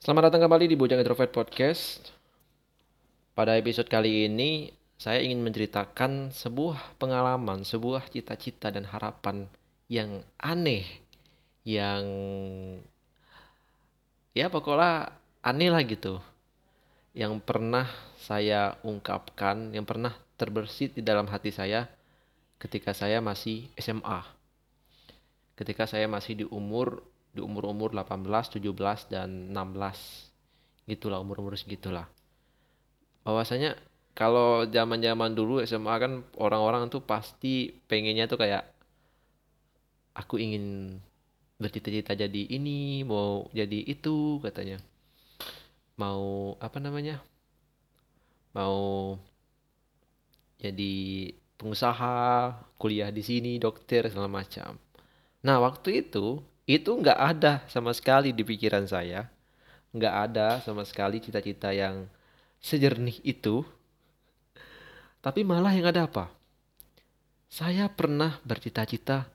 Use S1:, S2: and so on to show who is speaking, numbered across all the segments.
S1: Selamat datang kembali di Bujang Introvert Podcast. Pada episode kali ini, saya ingin menceritakan sebuah pengalaman, sebuah cita-cita dan harapan yang aneh, yang ya pokoknya aneh lah gitu, yang pernah saya ungkapkan, yang pernah terbersit di dalam hati saya ketika saya masih SMA. Ketika saya masih di umur di umur-umur 18, 17 dan 16. Gitulah umur-umur segitulah. Bahwasanya kalau zaman-zaman dulu SMA kan orang-orang tuh pasti pengennya tuh kayak aku ingin bercita-cita jadi ini, mau jadi itu katanya. Mau apa namanya? Mau jadi pengusaha, kuliah di sini, dokter segala macam. Nah, waktu itu itu nggak ada sama sekali di pikiran saya, nggak ada sama sekali cita-cita yang sejernih itu. Tapi malah yang ada apa? Saya pernah bercita-cita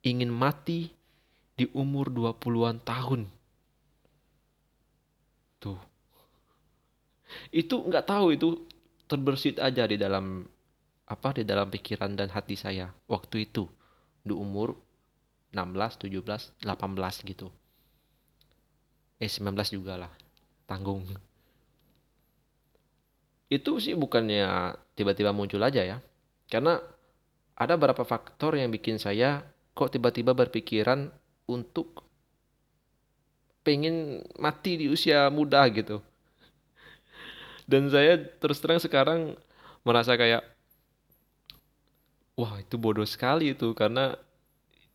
S1: ingin mati di umur 20-an tahun. Tuh. Itu nggak tahu itu terbersit aja di dalam apa di dalam pikiran dan hati saya waktu itu di umur 16, 17, 18 gitu. Eh 19 juga lah. Tanggung. Itu sih bukannya tiba-tiba muncul aja ya. Karena ada beberapa faktor yang bikin saya kok tiba-tiba berpikiran untuk pengen mati di usia muda gitu. Dan saya terus terang sekarang merasa kayak wah itu bodoh sekali itu karena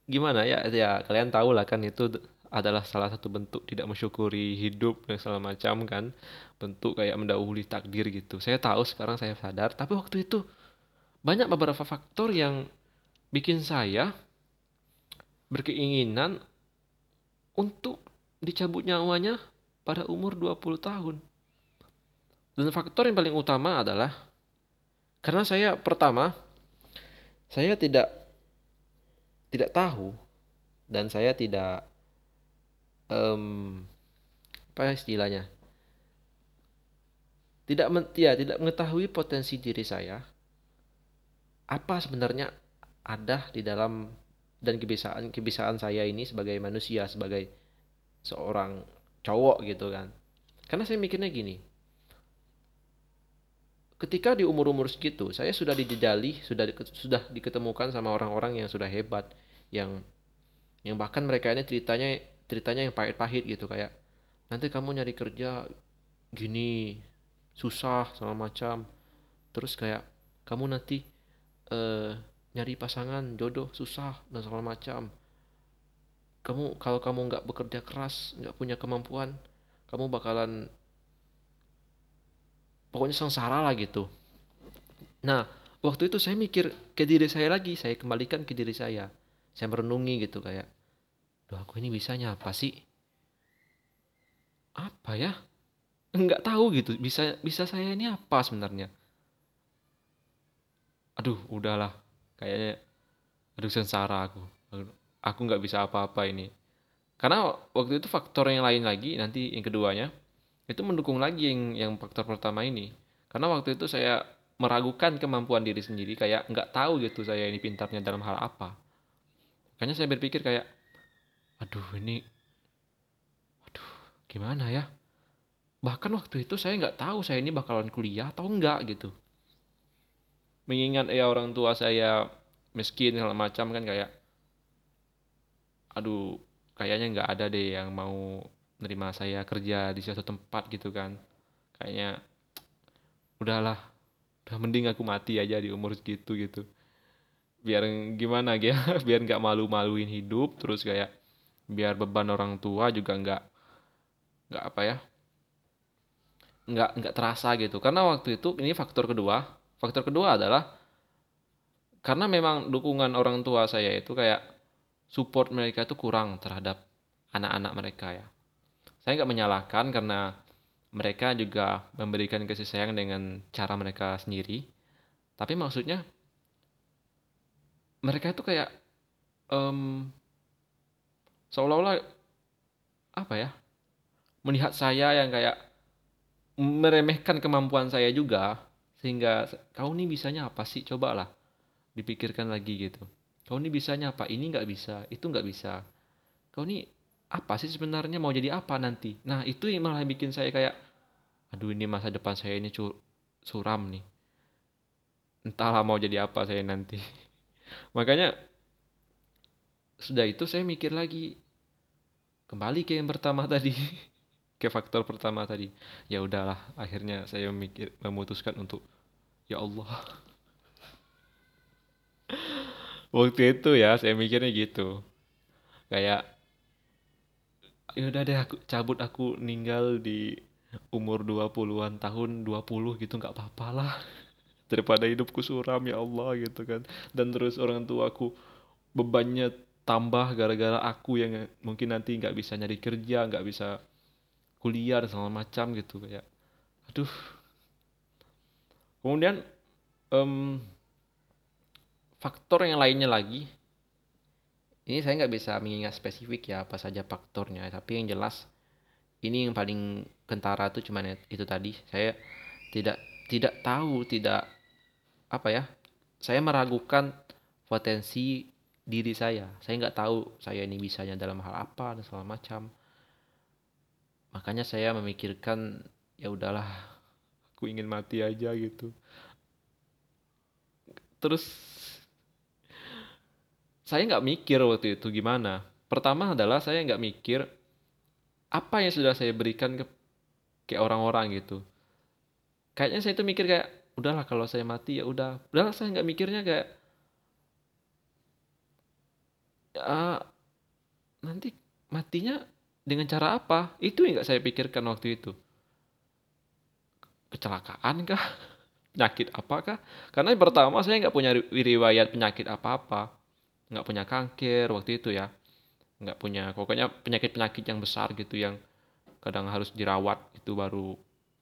S1: gimana ya? Ya kalian tahu lah kan itu adalah salah satu bentuk tidak mensyukuri hidup dan segala macam kan. Bentuk kayak mendahului takdir gitu. Saya tahu sekarang saya sadar tapi waktu itu banyak beberapa faktor yang bikin saya berkeinginan untuk dicabut nyawanya pada umur 20 tahun. Dan faktor yang paling utama adalah karena saya pertama saya tidak tidak tahu dan saya tidak um, apa istilahnya? Tidak men, ya tidak mengetahui potensi diri saya. Apa sebenarnya ada di dalam dan kebiasaan kebiasaan saya ini sebagai manusia sebagai seorang cowok gitu kan? Karena saya mikirnya gini. Ketika di umur-umur segitu saya sudah dijejali sudah sudah diketemukan sama orang-orang yang sudah hebat yang yang bahkan mereka ini ceritanya ceritanya yang pahit-pahit gitu kayak nanti kamu nyari kerja gini susah sama macam. Terus kayak kamu nanti uh, nyari pasangan jodoh susah dan segala macam. Kamu kalau kamu nggak bekerja keras nggak punya kemampuan kamu bakalan pokoknya sengsara lah gitu. Nah waktu itu saya mikir ke diri saya lagi saya kembalikan ke diri saya saya merenungi gitu kayak Duh aku ini bisanya apa sih? Apa ya? Nggak tahu gitu bisa bisa saya ini apa sebenarnya? Aduh udahlah kayaknya aduh sengsara aku. Aku nggak bisa apa-apa ini. Karena waktu itu faktor yang lain lagi nanti yang keduanya itu mendukung lagi yang yang faktor pertama ini. Karena waktu itu saya meragukan kemampuan diri sendiri kayak nggak tahu gitu saya ini pintarnya dalam hal apa Makanya saya berpikir kayak, aduh ini, aduh gimana ya? Bahkan waktu itu saya nggak tahu saya ini bakalan kuliah atau enggak gitu. Mengingat ya orang tua saya miskin segala macam kan kayak, aduh kayaknya nggak ada deh yang mau nerima saya kerja di suatu tempat gitu kan. Kayaknya udahlah, udah mending aku mati aja di umur segitu gitu biar gimana ya biar nggak malu-maluin hidup terus kayak biar beban orang tua juga nggak nggak apa ya nggak nggak terasa gitu. Karena waktu itu ini faktor kedua. Faktor kedua adalah karena memang dukungan orang tua saya itu kayak support mereka itu kurang terhadap anak-anak mereka ya. Saya nggak menyalahkan karena mereka juga memberikan kasih sayang dengan cara mereka sendiri. Tapi maksudnya mereka itu kayak um, seolah-olah apa ya melihat saya yang kayak meremehkan kemampuan saya juga sehingga kau ini bisanya apa sih? Cobalah dipikirkan lagi gitu. Kau ini bisanya apa? Ini nggak bisa itu nggak bisa. Kau ini apa sih sebenarnya? Mau jadi apa nanti? Nah itu yang malah bikin saya kayak aduh ini masa depan saya ini suram nih. Entahlah mau jadi apa saya nanti makanya sudah itu saya mikir lagi kembali ke yang pertama tadi ke faktor pertama tadi. Ya udahlah akhirnya saya mikir memutuskan untuk ya Allah. Waktu itu ya saya mikirnya gitu. Kayak ya udah deh aku cabut aku ninggal di umur 20-an tahun 20 gitu nggak apa-apa lah daripada hidupku suram ya Allah gitu kan. Dan terus orang tua aku bebannya tambah gara-gara aku yang mungkin nanti nggak bisa nyari kerja nggak bisa kuliah dan segala macam gitu kayak aduh. Kemudian um, faktor yang lainnya lagi ini saya nggak bisa mengingat spesifik ya apa saja faktornya tapi yang jelas ini yang paling kentara tuh cuman itu tadi. Saya tidak tidak tahu tidak apa ya saya meragukan potensi diri saya. Saya nggak tahu saya ini bisanya dalam hal apa dan segala macam. Makanya saya memikirkan ya udahlah aku ingin mati aja gitu. Terus saya nggak mikir waktu itu gimana. Pertama adalah saya nggak mikir apa yang sudah saya berikan ke ke orang-orang gitu. Kayaknya saya itu mikir kayak udahlah kalau saya mati ya udah udahlah saya nggak mikirnya kayak ya nanti matinya dengan cara apa? Itu yang gak saya pikirkan waktu itu. Kecelakaan kah? Penyakit apakah? Karena yang pertama saya nggak punya riwayat penyakit apa-apa. Nggak punya kanker waktu itu ya. Nggak punya, pokoknya penyakit-penyakit yang besar gitu yang kadang harus dirawat itu baru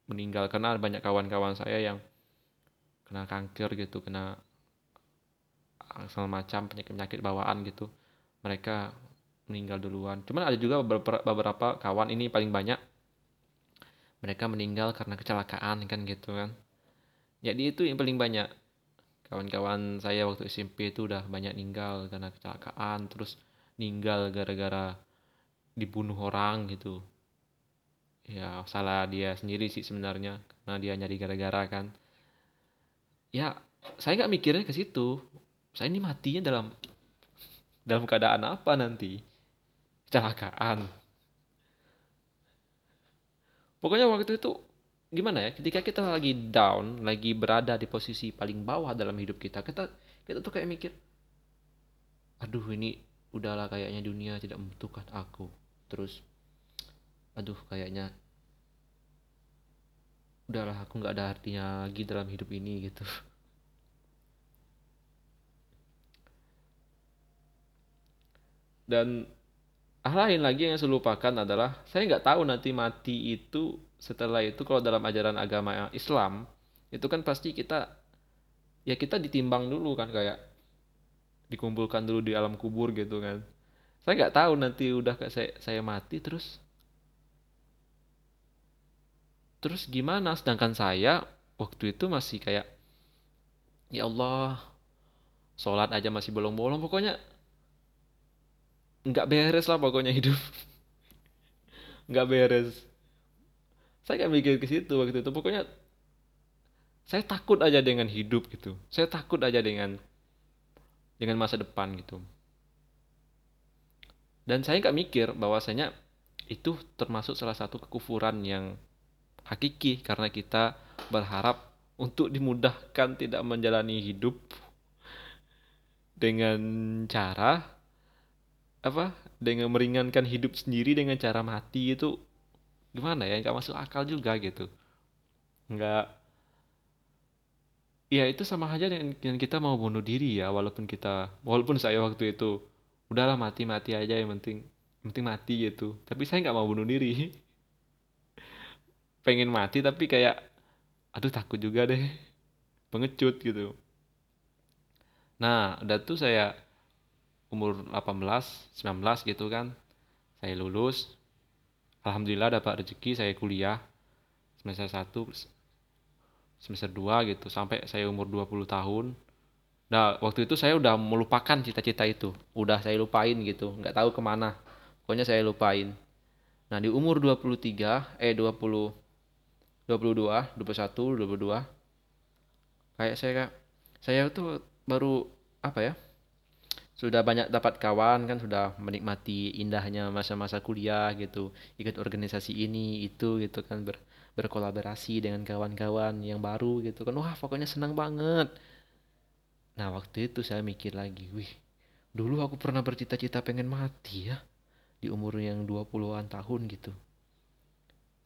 S1: meninggal. Karena banyak kawan-kawan saya yang kena kanker gitu, kena segala macam penyakit-penyakit bawaan gitu. Mereka meninggal duluan. Cuman ada juga beberapa, beberapa kawan ini paling banyak mereka meninggal karena kecelakaan kan gitu kan. Jadi itu yang paling banyak. Kawan-kawan saya waktu SMP itu udah banyak meninggal karena kecelakaan, terus meninggal gara-gara dibunuh orang gitu. Ya salah dia sendiri sih sebenarnya karena dia nyari gara-gara kan. Ya saya nggak mikirnya ke situ. Saya ini matinya dalam dalam keadaan apa nanti? kecelakaan. Pokoknya waktu itu gimana ya? Ketika kita lagi down, lagi berada di posisi paling bawah dalam hidup kita, kita kita tuh kayak mikir, aduh ini udahlah kayaknya dunia tidak membutuhkan aku. Terus, aduh kayaknya udahlah aku nggak ada artinya lagi dalam hidup ini gitu. Dan hal lain lagi yang saya lupakan adalah saya nggak tahu nanti mati itu setelah itu kalau dalam ajaran agama Islam itu kan pasti kita ya kita ditimbang dulu kan kayak dikumpulkan dulu di alam kubur gitu kan saya nggak tahu nanti udah kayak saya, saya mati terus terus gimana? Sedangkan saya waktu itu masih kayak ya Allah sholat aja masih bolong-bolong. Pokoknya nggak beres lah pokoknya hidup. Nggak beres. Saya nggak mikir ke situ waktu itu. Pokoknya saya takut aja dengan hidup gitu. Saya takut aja dengan dengan masa depan gitu. Dan saya nggak mikir bahwasanya itu termasuk salah satu kekufuran yang hakiki karena kita berharap untuk dimudahkan tidak menjalani hidup dengan cara apa dengan meringankan hidup sendiri dengan cara mati itu gimana ya? Nggak masuk akal juga gitu. Nggak ya itu sama aja dengan, kita mau bunuh diri ya walaupun kita walaupun saya waktu itu udahlah mati mati aja yang penting yang penting mati gitu. Tapi saya nggak mau bunuh diri pengen mati tapi kayak aduh takut juga deh pengecut gitu. Nah udah tuh saya umur 18 19 gitu kan saya lulus. Alhamdulillah dapat rezeki saya kuliah semester 1 semester 2 gitu sampai saya umur 20 tahun. Nah waktu itu saya udah melupakan cita-cita itu udah saya lupain gitu nggak tahu ke mana pokoknya saya lupain. Nah di umur 23 eh 20 22 21 22 kayak saya saya tuh baru apa ya sudah banyak dapat kawan kan sudah menikmati indahnya masa-masa kuliah gitu ikut organisasi ini itu gitu kan ber, berkolaborasi dengan kawan-kawan yang baru gitu kan. Wah pokoknya senang banget. Nah waktu itu saya mikir lagi wih dulu aku pernah bercita-cita pengen mati ya di umur yang 20-an tahun gitu.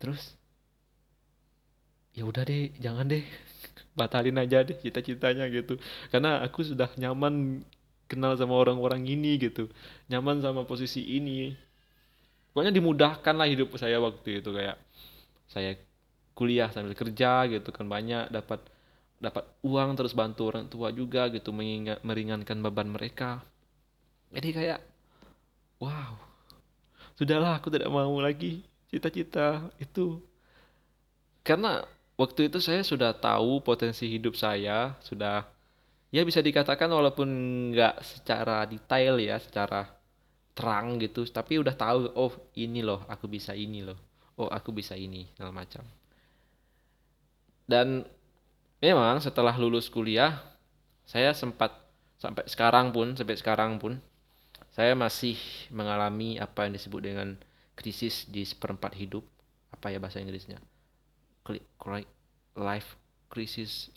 S1: Terus ya udah deh jangan deh. Batalin aja deh cita-citanya gitu. Karena aku sudah nyaman kenal sama orang-orang ini gitu. Nyaman sama posisi ini. Pokoknya dimudahkan lah hidup saya waktu itu. Kayak saya kuliah sambil kerja gitu kan banyak dapat dapat uang terus bantu orang tua juga gitu mengingat meringankan beban mereka. Jadi kayak wow. Sudahlah aku tidak mau lagi cita-cita itu. Karena waktu itu saya sudah tahu potensi hidup saya sudah ya bisa dikatakan walaupun nggak secara detail ya secara terang gitu tapi udah tahu oh ini loh aku bisa ini loh oh aku bisa ini segala macam. Dan memang setelah lulus kuliah saya sempat sampai sekarang pun sampai sekarang pun saya masih mengalami apa yang disebut dengan krisis di seperempat hidup apa ya bahasa Inggrisnya life crisis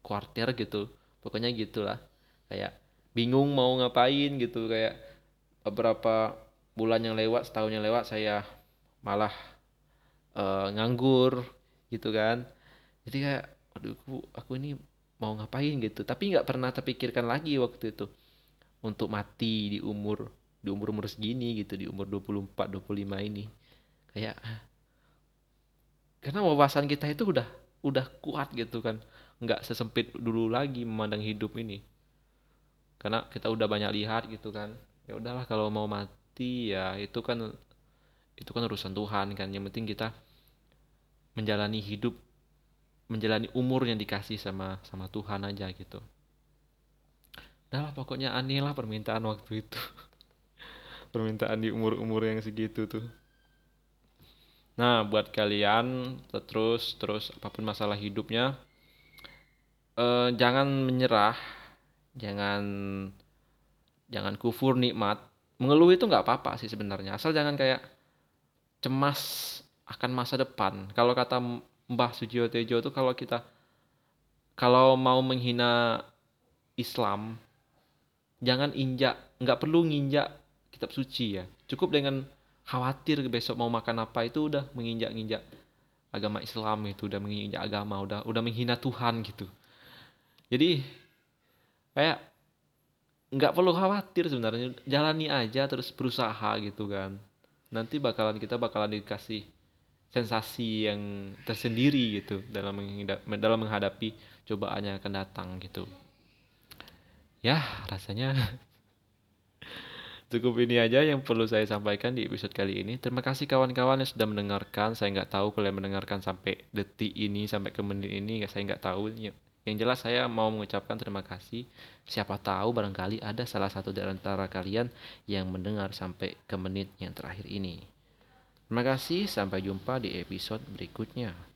S1: quarter gitu. Pokoknya gitulah. Kayak bingung mau ngapain gitu. Kayak beberapa bulan yang lewat setahun yang lewat saya malah uh, nganggur gitu kan. Jadi kayak aduh aku, aku ini mau ngapain gitu. Tapi nggak pernah terpikirkan lagi waktu itu. Untuk mati di umur di umur umur segini gitu di umur 24 25 ini. Kayak karena wawasan kita itu udah udah kuat gitu kan. Nggak sesempit dulu lagi memandang hidup ini. Karena kita udah banyak lihat gitu kan. Ya udahlah kalau mau mati ya itu kan itu kan urusan Tuhan kan. Yang penting kita menjalani hidup menjalani umur yang dikasih sama sama Tuhan aja gitu. Udahlah pokoknya aneh lah permintaan waktu itu. Permintaan di umur-umur yang segitu tuh nah buat kalian terus terus apa pun masalah hidupnya uh, jangan menyerah, jangan jangan kufur nikmat. Mengeluh itu nggak apa-apa sih sebenarnya, asal jangan kayak cemas akan masa depan. Kalau kata Mbah Sujiwo Tejo itu kalau kita kalau mau menghina Islam, jangan injak, nggak perlu nginjak kitab suci ya. Cukup dengan khawatir besok mau makan apa itu udah menginjak-injak agama Islam itu udah menginjak agama, udah udah menghina Tuhan gitu. Jadi kayak nggak perlu khawatir sebenarnya jalani aja terus berusaha gitu kan. Nanti bakalan kita bakalan dikasih sensasi yang tersendiri gitu dalam dalam menghadapi cobaannya akan datang gitu. Ya rasanya cukup ini aja yang perlu saya sampaikan di episode kali ini terima kasih kawan-kawan yang sudah mendengarkan saya nggak tahu kalian mendengarkan sampai detik ini sampai ke menit ini saya nggak tahu yang jelas saya mau mengucapkan terima kasih. Siapa tahu barangkali ada salah satu dari antara kalian yang mendengar sampai ke menit yang terakhir ini. Terima kasih, sampai jumpa di episode berikutnya.